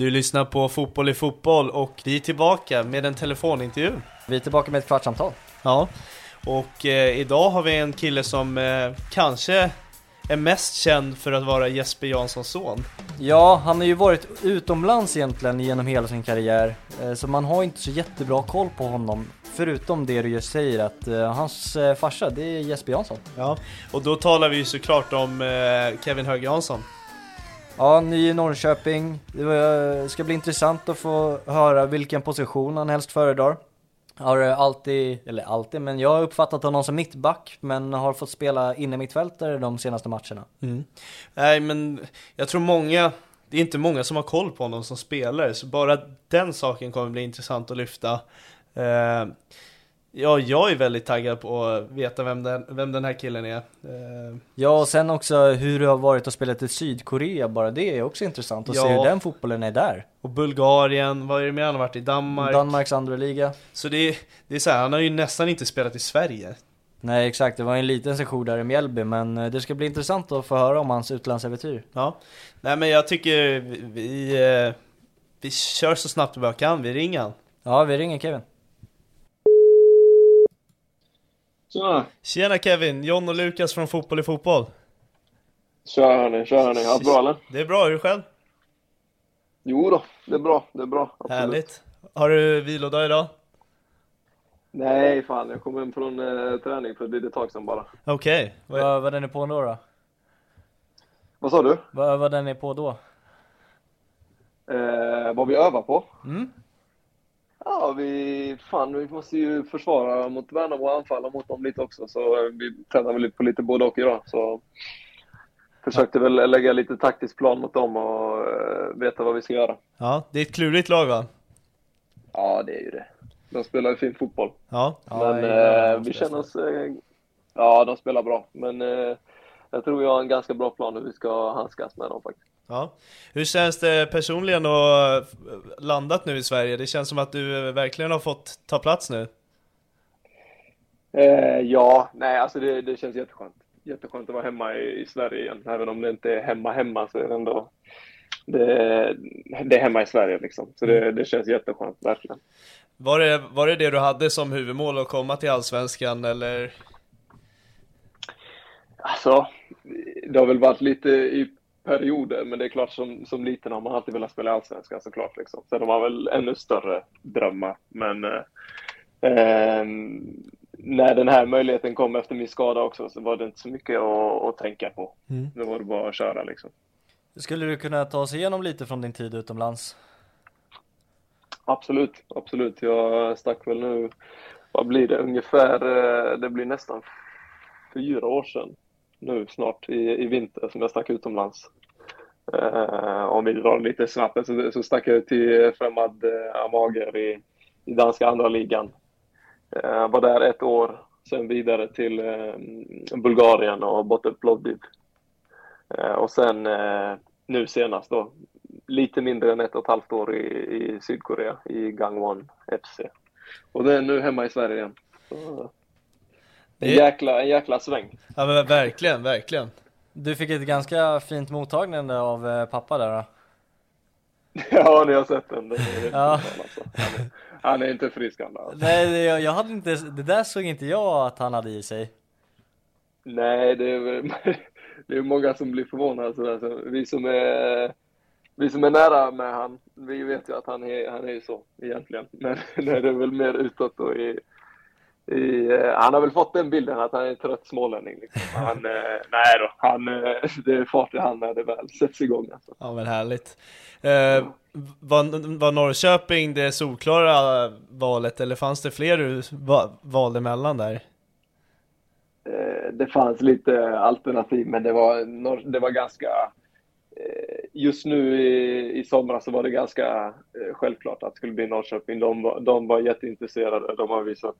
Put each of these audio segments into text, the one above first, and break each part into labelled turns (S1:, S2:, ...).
S1: Du lyssnar på Fotboll i fotboll och vi är tillbaka med en telefonintervju.
S2: Vi är tillbaka med ett kvartssamtal.
S1: Ja, och eh, idag har vi en kille som eh, kanske är mest känd för att vara Jesper Janssons son.
S2: Ja, han har ju varit utomlands egentligen genom hela sin karriär, eh, så man har inte så jättebra koll på honom. Förutom det du just säger att eh, hans eh, farsa, det är Jesper Jansson.
S1: Ja, och då talar vi ju såklart om eh, Kevin Hög Jansson.
S2: Ja, ny i Norrköping. Det eh, ska bli intressant att få höra vilken position han helst föredrar. Har eh, alltid, eller alltid, men jag har uppfattat honom som mittback, men har fått spela inne mittfältare de senaste matcherna. Mm.
S1: Nej, men jag tror många, det är inte många som har koll på honom som spelare, så bara den saken kommer bli intressant att lyfta. Eh, ja, jag är väldigt taggad på att veta vem den, vem den här killen är. Eh,
S2: Ja, och sen också hur det har varit att spela till Sydkorea, bara det är också intressant att
S1: Ja.
S2: se hur den fotbollen är där.
S1: och Bulgarien, vad är det mer han har varit i? Danmark?
S2: Danmarks andra liga.
S1: Så det det är så här, han har ju nästan inte spelat i Sverige.
S2: Nej exakt, det var en liten session där i Mjällby men eh, det ska bli intressant att få höra om hans utlandsäventyr.
S1: Ja. Nej men jag tycker vi, vi, eh, vi kör så snabbt vi bara kan, vi ringer han.
S2: Ja, vi ringer Kevin.
S3: Tjena!
S1: Tjena Kevin, John och Lukas från Fotboll i Fotboll.
S3: Kör hörni, kör hörni. Allt bra eller?
S1: Det är bra, hur är du själv?
S3: Jo då, det är bra, det är bra. Absolut.
S1: Härligt. Har du vilodag idag?
S3: Nej fan, jag kom hem från eh, träning för ett litet tag sedan bara.
S1: Okej. Vad-
S2: Vad vad den är på då då?
S3: Vad sa du?
S2: Vad vad den är på då?
S3: Eh, vad vi övar på?
S2: Mm?
S3: Ja, vi, fan, vi måste ju försvara mot Värnamo och anfalla mot dem lite också. Så eh, vi tränar väl lite på lite både och idag. Så försökte väl lägga lite taktisk plan mot dem och eh, veta vad vi ska göra.
S1: Ja, det är ett klurigt lag va?
S3: Ja, det är ju det. De spelar ju fin fotboll.
S1: Ja.
S2: Ja,
S3: Men eh,
S2: hans
S3: vi känner oss... Eh, ja, de spelar bra. Men eh, jag tror vi har en ganska bra plan hur vi ska handskas med dem faktiskt.
S1: ja. Hur känns det personligen att landat nu i Sverige? Det känns som att du verkligen har fått ta plats nu.
S3: Eh, ja, nej alltså det, det känns jätteskönt. Jätteskönt att vara hemma i, i Sverige igen. Även om det inte är hemma hemma så är det ändå... Det, det är hemma i Sverige liksom. Så det, det känns jätteskönt, verkligen.
S1: Var det, var det det du hade som huvudmål att komma till Allsvenskan eller?
S3: Alltså, det har väl varit lite i perioder, men det är klart som, som liten har man alltid velat spela i Allsvenskan såklart. Liksom. Sen har man väl ännu större drömmar. Men eh, eh, när den här möjligheten kom efter min skada också så var det inte så mycket att, att tänka på.
S1: Mm.
S3: Det var det bara att köra liksom.
S2: Skulle du kunna ta oss igenom lite från din tid utomlands?
S3: Absolut, absolut. Jag stack väl nu, vad blir det, ungefär, eh, det blir nästan fyra år sedan nu snart i, i vinter som jag stack utomlands. Eh, om vi drar lite snabbt så, så stack jag till Främmad eh, Amager i, i danska andra ligan. Eh, var där ett år, sen vidare till eh, Bulgarien och Botel Plovdiv. Eh, och sen eh, nu senast då, lite mindre än ett och ett halvt år i, i Sydkorea, i Gangwon FC. Och det är nu hemma i Sverige igen. Så, en, jäkla, en jäkla sväng.
S1: Ja men verkligen, verkligen.
S2: Du fick ett ganska fint mottagande av eh, pappa där då.
S3: Ja, ni har sett den.
S2: Ja.
S3: alltså. han, är, han är inte frisk han alltså.
S2: Nej, jag, jag hade inte, det där såg inte jag att han hade i sig.
S3: Nej, det är, det är många som blir förvånade. Sådär. Så vi, som är, vi som är nära med han, vi vet ju att han är, han är ju så egentligen. Men det är väl mer utåt då i, i, eh, han har väl fått den bilden att han är en trött smålänning. Liksom. Han, eh, nej då, han, eh, det är fart i hand när det väl sätts igång. Alltså.
S1: Ja men härligt. Eh, var, var Norrköping det solklara valet eller fanns det fler du va, valde mellan där?
S3: Eh, det fanns lite alternativ, men det var, det var ganska... eh, Just nu i, i somras så var det ganska självklart att det skulle bli Norrköping. De, var- de var jätteintresserade. De har visat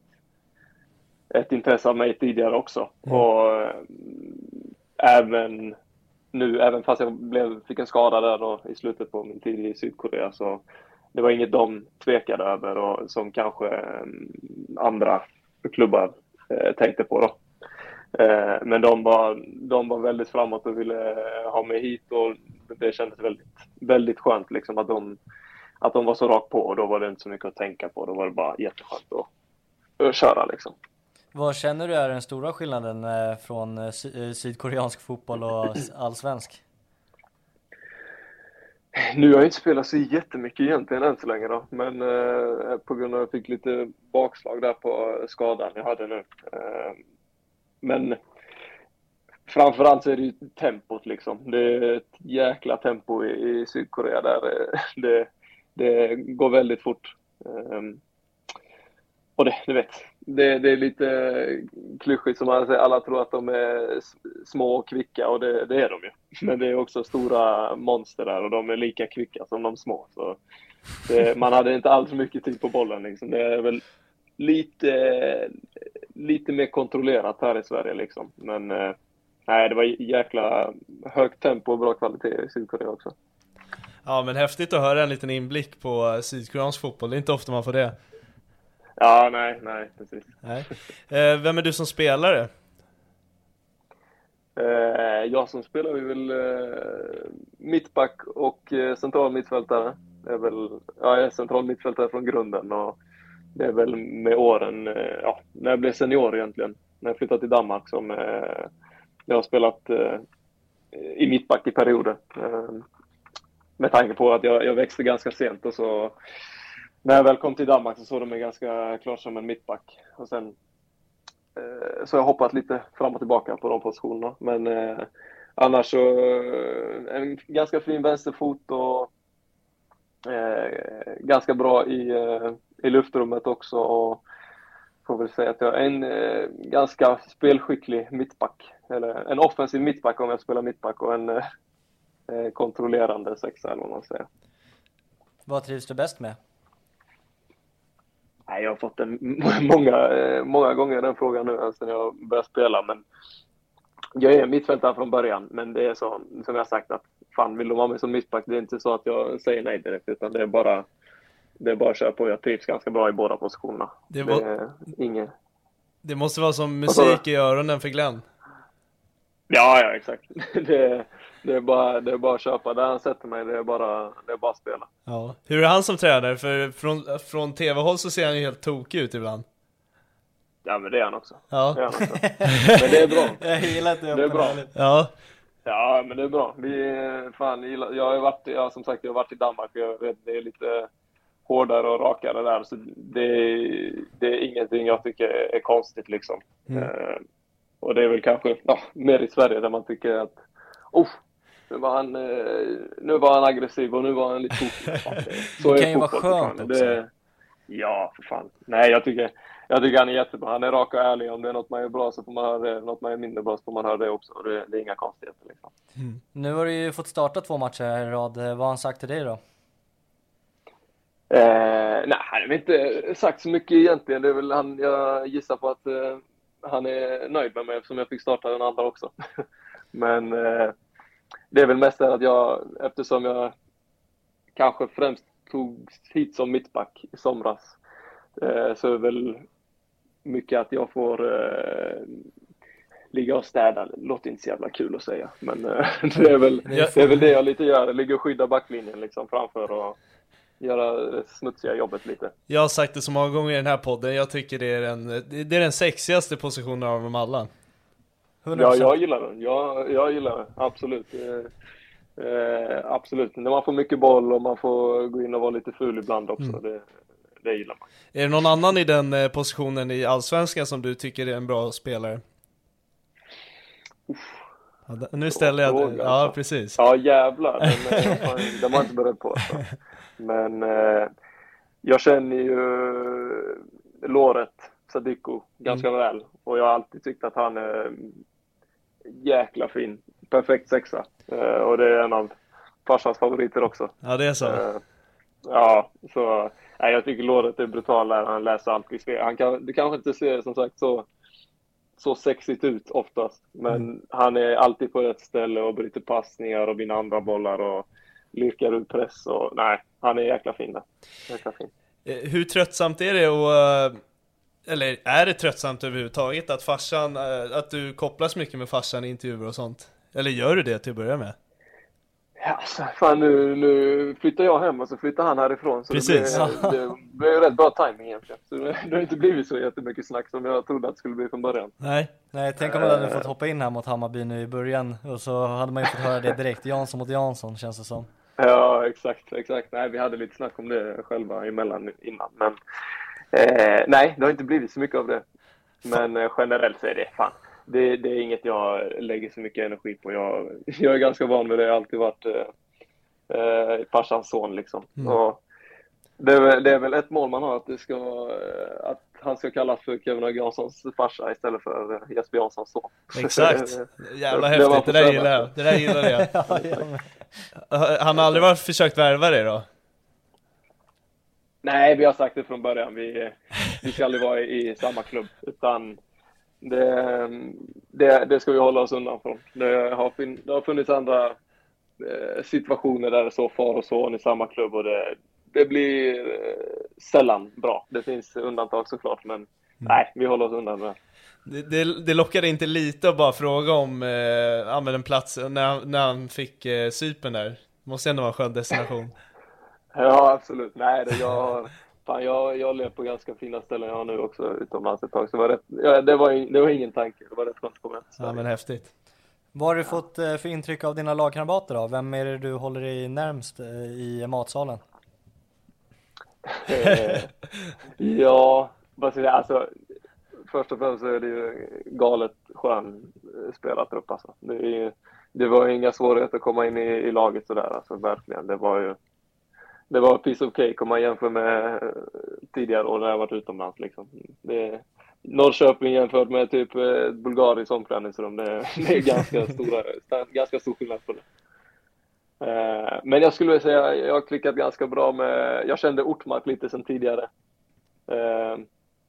S3: ett intresse av mig tidigare också. Och eh, även nu, även fast jag blev, fick en skada där då i slutet på min tid i Sydkorea så det var inget de tvekade över och som kanske eh, andra klubbar eh, tänkte på då. Eh, men de var, de var väldigt framåt och ville eh, ha mig hit och det kändes väldigt, väldigt skönt liksom att de, att de var så rakt på och då var det inte så mycket att tänka på. Då var det bara jätteskönt att, att köra liksom.
S2: Vad känner du är den stora skillnaden eh, från eh, sy- eh, sydkoreansk fotboll och allsvensk?
S3: Nu har jag inte spelat så jättemycket egentligen än så länge då, men eh, på grund av att jag fick lite bakslag där på skadan jag hade nu. Eh, men framförallt så är det ju tempot liksom. Det är ett jäkla tempo i, i Sydkorea där. Det, det går väldigt fort. Eh, och det, du vet, det, det är lite klyschigt som man säger, alla tror att de är små och kvicka och det, det är de ju. Men det är också stora monster där och de är lika kvicka som de små. Så det, man hade inte alls mycket tid på bollen liksom. Det är väl lite, lite mer kontrollerat här i Sverige liksom. Men eh, nej, det var jäkla högt tempo och bra kvalitet i Sydkorea också.
S1: Ja men häftigt att höra en liten inblick på sydkoreansk fotboll, det är inte ofta man får det.
S3: Ja, nej, nej, precis.
S1: Nej. Eh, vem är du som spelare?
S3: Eh, jag som spelar är väl eh, mittback och eh, central mittfältare. Det är väl, ja, jag är central mittfältare från grunden och det är väl med åren, eh, ja, när jag blev senior egentligen, när jag flyttade till Danmark som eh, jag har spelat eh, i mittback i perioder. Med tanke på att jag, jag växte ganska sent och så när jag väl kom till Danmark så såg de mig ganska klart som en mittback. Och sen eh, så har jag hoppat lite fram och tillbaka på de positionerna. Men eh, annars så eh, en ganska fin vänsterfot och eh, ganska bra i, eh, i luftrummet också. Och får väl säga att jag är en eh, ganska spelskicklig mittback. Eller en offensiv mittback om jag spelar mittback och en eh, eh kontrollerande sexa eller vad man säger.
S2: Vad trivs du bäst med?
S3: Nej, jag har fått den många, eh, många gånger den frågan nu sen jag började spela. Men jag är mittfältare från början, men det är så som jag sagt att fan, vill de ha mig som mittback? Det är inte så att jag säger nej direkt, utan det är bara det är bara att köra på. Jag trivs ganska bra i båda positionerna.
S1: Det
S3: Det,
S1: var-
S3: är inget...
S1: Det måste vara som musik i öronen för Glenn.
S3: Ja, ja, exakt. Det, det, är bara, det är bara att köpa. Där han sätter mig, det är bara, det är bara att spela.
S1: Ja. Hur är han som tränare? För från, från tv-håll så ser han ju helt tokig ut ibland.
S3: Ja, men det är han också.
S1: Ja.
S3: Det är han också. Men det är bra.
S2: Jag gillar att du
S3: Det är bra.
S1: Ja.
S3: Ja, men det är bra. Vi, fan, jag har varit, ja, som sagt, jag har varit i Danmark och jag vet, det är lite hårdare och rakare där. Så det, är- det är ingenting jag tycker är konstigt liksom.
S1: Mm.
S3: Eh, och det är väl kanske ja, mer i Sverige där man tycker att oh, nu var han, eh, nu var han aggressiv och nu var han lite tokig. Så
S2: Det kan ju vara skönt också.
S3: Det, ja, för fan. Nej, jag tycker, jag tycker han är jättebra. Han är rak och ärlig. Om det är något man gör bra så får man höra det. Något man är mindre bra så får man höra det också. Det, det är inga konstigheter liksom.
S2: Nu har du ju fått starta två matcher här i rad. Eh, Vad har han sagt till dig då?
S3: Eh, nej, väl inte sagt så mycket egentligen. Det är väl han, jag gissar på att uh, han är nöjd med mig eftersom jag fick starta den andra också. Men uh, det är väl mest att jag, eftersom jag kanske främst tog hit som mittback i somras, uh, så är det väl mycket att jag får ligga och städa. Låter inte så jävla kul att säga, men det, är väl, det är väl det jag lite gör. Ligga och skydda backlinjen liksom framför och göra det smutsiga jobbet lite.
S1: Jag har sagt det så många gånger i den här podden, jag tycker det är den, det är den sexigaste positionen av dem alla.
S3: 100%. Ja, jag gillar den. Jag, jag gillar den, absolut. Eh, eh, absolut. När man får mycket boll och man får gå in och vara lite ful ibland också. Mm. Det, det gillar man.
S1: Är det någon annan i den eh, positionen i Allsvenskan som du tycker är en bra spelare? Ja, nu ställer jag... Fråga, ja, alltså. precis.
S3: Ja, jävlar. Den, den var jag inte beredd på. Alltså. Men eh, jag känner ju Låret Sadiko ganska mm. väl och jag har alltid tyckt att han är jäkla fin. Perfekt sexa. Eh, och det är en av farsans favoriter också.
S1: Ja, det är så? Eh,
S3: ja, så nej, jag tycker Låret är brutal där. Han läser allt. Han kan, det kanske inte ser som sagt så så sexigt ut oftast. Men mm. han är alltid på rätt ställe och bryter passningar och vinner andra bollar och lirkar ut press och nej, han är jäkla fin där. Jäkla fin.
S1: Eh, hur tröttsamt är det och eller är det tröttsamt överhuvudtaget att farsan, eh, att du kopplas mycket med farsan i intervjuer och sånt? Eller gör du det till att börja med?
S3: Ja, alltså, fan nu, nu flyttar jag hem och så flyttar han härifrån. Så
S1: Precis.
S3: Det blev, det blev rätt bra timing egentligen. Så det, det har inte blivit så jättemycket snack som jag trodde att det skulle bli från början.
S2: Nej, Nej tänk om man hade fått hoppa in här mot Hammarby nu i början och så hade man ju fått höra det direkt. Jansson mot Jansson känns det som.
S3: Ja, exakt, exakt. Nej, vi hade lite snack om det själva emellan innan. Men eh, nej, det har inte blivit så mycket av det. Men eh, generellt så är det fan. Det, det, är inget jag lägger så mycket energi på. Jag, jag är ganska van med det. Jag har alltid varit eh, eh farsans son liksom. Mm. Och det, är, det är väl ett mål man har att det ska eh, att han ska kallas för Kevin Janssons farsa istället för eh, Jesper Janssons son.
S1: Exakt! Jävla häftigt, det, det där gillar jag. Det där gillar jag. Han har aldrig varit försökt värva dig då?
S3: Nej, vi har sagt det från början. Vi, vi ska aldrig vara i, i samma klubb, utan det, det, det, ska vi hålla oss undan från. Det har, det har funnits andra eh, situationer där det så far och son i samma klubb och det, det blir eh, sällan bra. Det finns undantag såklart, men mm. nej, vi håller oss undan med
S1: det, det, det lockade inte lite att bara fråga om eh, en plats när, när han fick eh, Cypern där. Måste ändå vara en skön destination.
S3: ja, absolut. Nej, det, jag, fan, jag, jag lever på ganska fina ställen jag har nu också utomlands ett tag. Så det var, rätt, ja, det var, det var ingen tanke. Det var rätt skönt att komma hem
S1: Ja, men häftigt.
S2: Vad har du fått eh, för intryck av dina lagkamrater då? Vem är det du håller dig närmst eh, i matsalen?
S3: ja, vad ska jag alltså först och främst så är det ju galet skön eh, spelartrupp alltså. Det, är, det var inga svårigheter att komma in i, i laget sådär alltså, verkligen. Det var ju det var piece of cake om man jämför med eh, tidigare år när jag varit utomlands liksom. Det, Norrköping jämfört med typ eh, Bulgariskt omklädningsrum, det, det är ganska, stora, ganska stor skillnad på det. Men jag skulle säga, jag har klickat ganska bra med, jag kände Ortmark lite sen tidigare.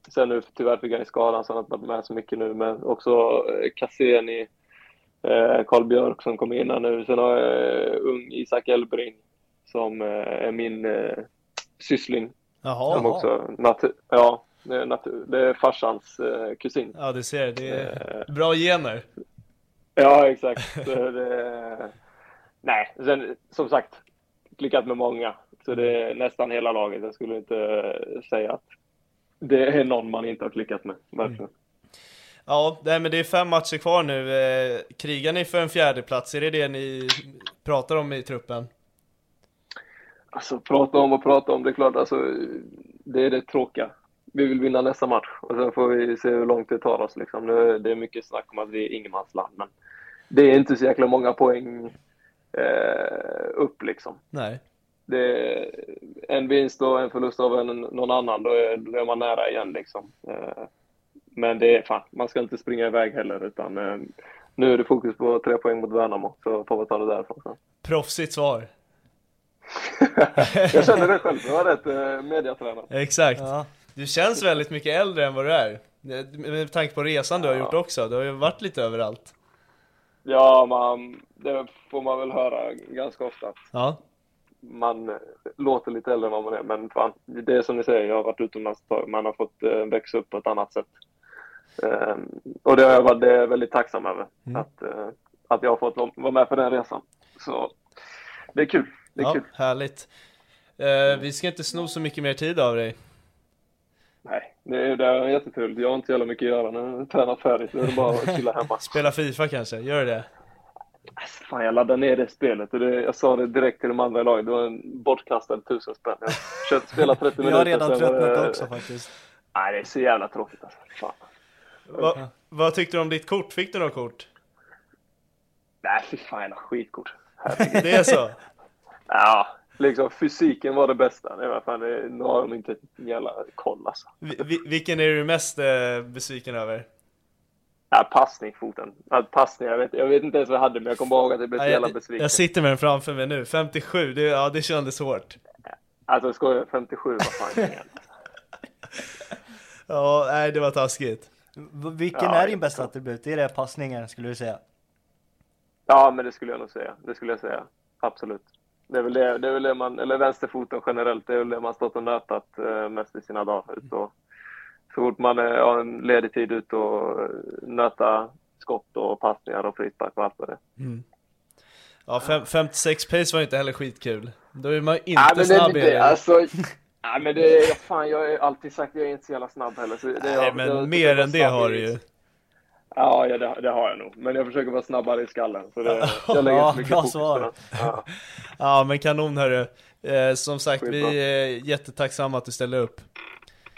S3: Sen nu tyvärr fick han skadan så han har inte varit med så mycket nu, men också Cassini, eh, Karl eh, Björk som kom in här nu. Sen har jag eh, ung Isak Elbring som eh, är min eh, syssling.
S1: Jaha.
S3: Som också, natu- ja, det är, natu- det är farsans eh, kusin.
S1: Ja, du ser, det är eh, bra gener.
S3: Ja, exakt. det, nej, sen som sagt, klickat med många. Så det är nästan hela laget. Jag skulle inte säga att det är någon man inte har klickat med, verkligen. Mm.
S1: Ja, nej, men det är fem matcher kvar nu. Eh, krigar ni för en fjärde plats? Är det det ni pratar om i truppen?
S3: Alltså prata om och prata om, det är klart alltså, det är det tråkiga. Vi vill vinna nästa match och sen får vi se hur långt det tar oss liksom. Nu, det är mycket snack om att vi är ingenmansland, men det är inte så jäkla många poäng eh, upp liksom.
S1: Nej
S3: det är en vinst och en förlust av en, någon annan, då är, då är man nära igen liksom. Eh, men det är fan, man ska inte springa iväg heller utan eh, nu är det fokus på tre poäng mot Värnamo, så får vi ta det därifrån sen.
S1: Proffsigt svar.
S3: jag känner det själv, jag var rätt eh, mediatränad.
S1: Exakt.
S2: Ja.
S1: Du känns väldigt mycket äldre än vad du är. Med tanke på resan du har
S3: Ja.
S1: gjort också, du har ju varit lite överallt.
S3: Ja, man, det får man väl höra ganska ofta. att
S1: Ja.
S3: Man eh, låter lite äldre än vad man är, men fan, det är som ni säger, jag har varit utomlands ett tag. Man har fått eh, växa upp på ett annat sätt. Eh, och det har jag varit är väldigt tacksam över,
S1: Mm.
S3: att, att jag har fått vara- vara med på den resan. Så det är kul. Det är
S1: ja,
S3: kul.
S1: härligt. Eh, vi ska inte sno så mycket mer tid av dig.
S3: Nej, det är, det är jättekul. Jag har inte jävla mycket att göra när jag tränar färdigt. Nu är det bara att chilla hemma.
S1: Spela Fifa kanske, gör det?
S3: Alltså, Fan, jag laddade ner det spelet och det, jag sa det direkt till de andra i laget. Det var en bortkastad tusen spänn. Jag har kört, spelat 30
S2: Jag
S3: minuter.
S2: har redan
S3: var det-
S2: tröttnat också faktiskt.
S3: Nej, det är så jävla tråkigt alltså. Fan.
S1: Va, vad tyckte du om ditt kort? Fick du något kort?
S3: Nej, fy fan, jävla skitkort. Herregud.
S1: Det är så?
S3: Ja, liksom fysiken var det bästa. Det var fan, nu har de inte en jävla koll alltså.
S1: Vi, vi, vilken är du mest eh, besviken över?
S3: Ja, passning, foten. Ja, passning, jag vet, jag vet inte ens vad jag hade, men jag kommer bara ihåg att jag blev så
S1: Ja,
S3: jävla besviken.
S1: jag sitter med den framför mig nu, 57, det, ja det kändes hårt.
S3: Alltså, jag skojar, 57, vad fan?
S1: Ja, nej det var taskigt.
S2: Vilken
S3: Ja,
S2: är din bästa attribut? Är det passningen skulle du säga?
S3: Ja, men det skulle jag nog säga. Det skulle jag säga. Absolut. Det är väl det, det, är väl det man, eller vänsterfoten generellt, det är väl det man stått och nötat eh, mest i sina dagar. Ut och, så fort man eh, har en ledig tid ut och eh, nöta skott och passningar och frispark och allt vad det är.
S1: Ja, fem, 56 pace var inte heller skitkul. Då är man inte
S3: det,
S1: snabb
S3: det, det, alltså, nej, men det är, fan, jag har alltid sagt att jag är inte så jävla snabb heller. Så det,
S1: Nej,
S3: jag,
S1: men
S3: jag,
S1: mer
S3: jag
S1: än det har du ju.
S3: Ja, ja det, det har jag nog. Men jag försöker vara snabbare i skallen. Så det, jag lägger
S2: Ja, bra svar.
S3: Ja.
S1: Ja men kanon hörru. Eh, som sagt,
S3: Skitbra.
S1: vi är jättetacksamma att du ställde upp.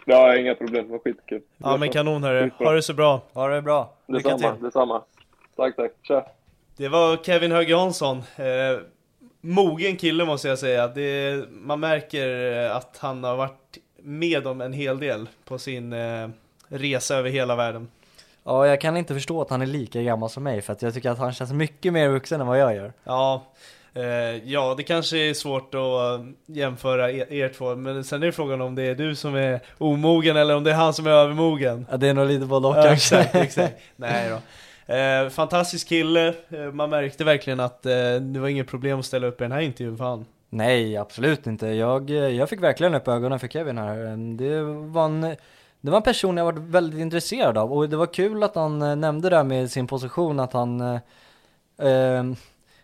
S3: ja, inga problem. Det var skitkul.
S1: Ja men kanon hörru, ha det så bra.
S2: Ha det bra.
S1: Lycka
S3: Detsamma,
S1: till.
S3: detsamma. Tack, tack. Tja.
S1: Det var Kevin Höge Jansson. Eh, mogen kille måste jag säga. Det, man märker eh, att han har varit med om en hel del på sin eh, resa över hela världen.
S2: Ja, jag kan inte förstå att han är lika gammal som mig för att jag tycker att han känns mycket mer vuxen än vad jag gör.
S1: Ja, eh, ja det kanske är svårt att eh, jämföra er, er två, men sen är frågan om det är du som är omogen eller om det är han som är övermogen.
S2: Ja, det är nog lite både och
S1: Ja,
S2: kanske.
S1: exakt, exakt. Nej då. Eh, fantastisk kille, eh, man märkte verkligen att eh, det var inget problem att ställa upp i den här intervjun för han.
S2: Nej, absolut inte. Jag, jag fick verkligen upp ögonen för Kevin här. Det var en, det var en person jag varit väldigt intresserad av och det var kul att han eh, nämnde det här med sin position att han eh, eh,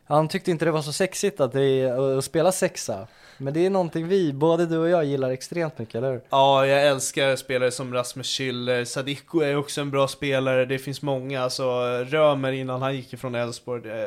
S2: han tyckte inte det var så sexigt att, det, eh, att spela sexa. Men det är någonting vi, både du och jag, gillar extremt mycket, eller hur?
S1: Ja, jag älskar spelare som Rasmus Schüller, Sadiko är också en bra spelare, det finns många, alltså Römer innan han gick ifrån Elfsborg,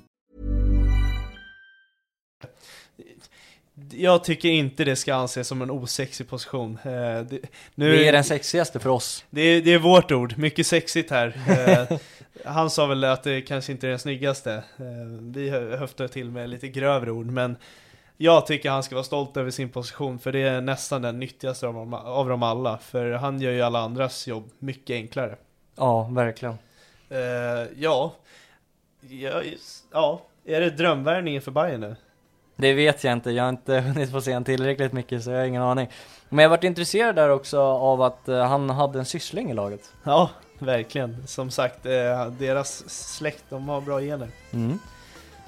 S1: Jag tycker inte det ska anses som en osexig position. Eh, det, nu,
S2: Det är den sexigaste för oss.
S1: det, är, det är vårt ord, mycket sexigt här. Eh, han sa väl att det kanske inte är den snyggaste. Eh, vi hö- höftar till med lite grövre ord, men jag tycker han ska vara stolt över sin position, för det är nästan den nyttigaste av dem, av dem alla. För han gör ju alla andras jobb mycket enklare.
S2: Ja, verkligen.
S1: Ja, ja, ja, är det drömvärvningen för Bayern nu?
S2: Det vet jag inte, jag har inte hunnit få se han tillräckligt mycket så jag har ingen aning. Men jag varit intresserad där också av att eh, han hade en syssling i laget.
S1: Ja, verkligen. Som sagt, eh, deras släkt, de har bra gener.
S2: Mm.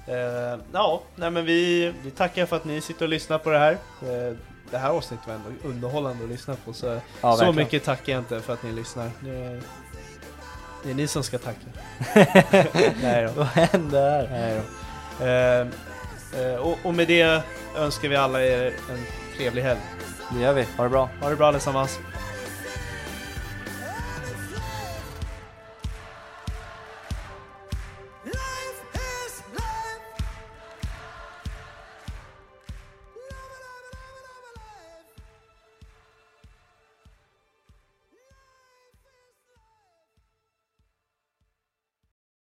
S1: Eh, ja, nej men vi, vi tackar för att ni sitter och lyssnar på det här. Det här avsnittet var ändå underhållande att lyssna på, så,
S2: Ja,
S1: så
S2: verkligen.
S1: mycket tackar jag inte för att ni lyssnar. Det, det är ni som ska tacka. nej då.
S2: Vad hände här?
S1: Nej då. Eh, och, och med det önskar vi alla er en trevlig helg.
S2: Det gör vi. Ha det bra.
S1: Ha det bra allesammans.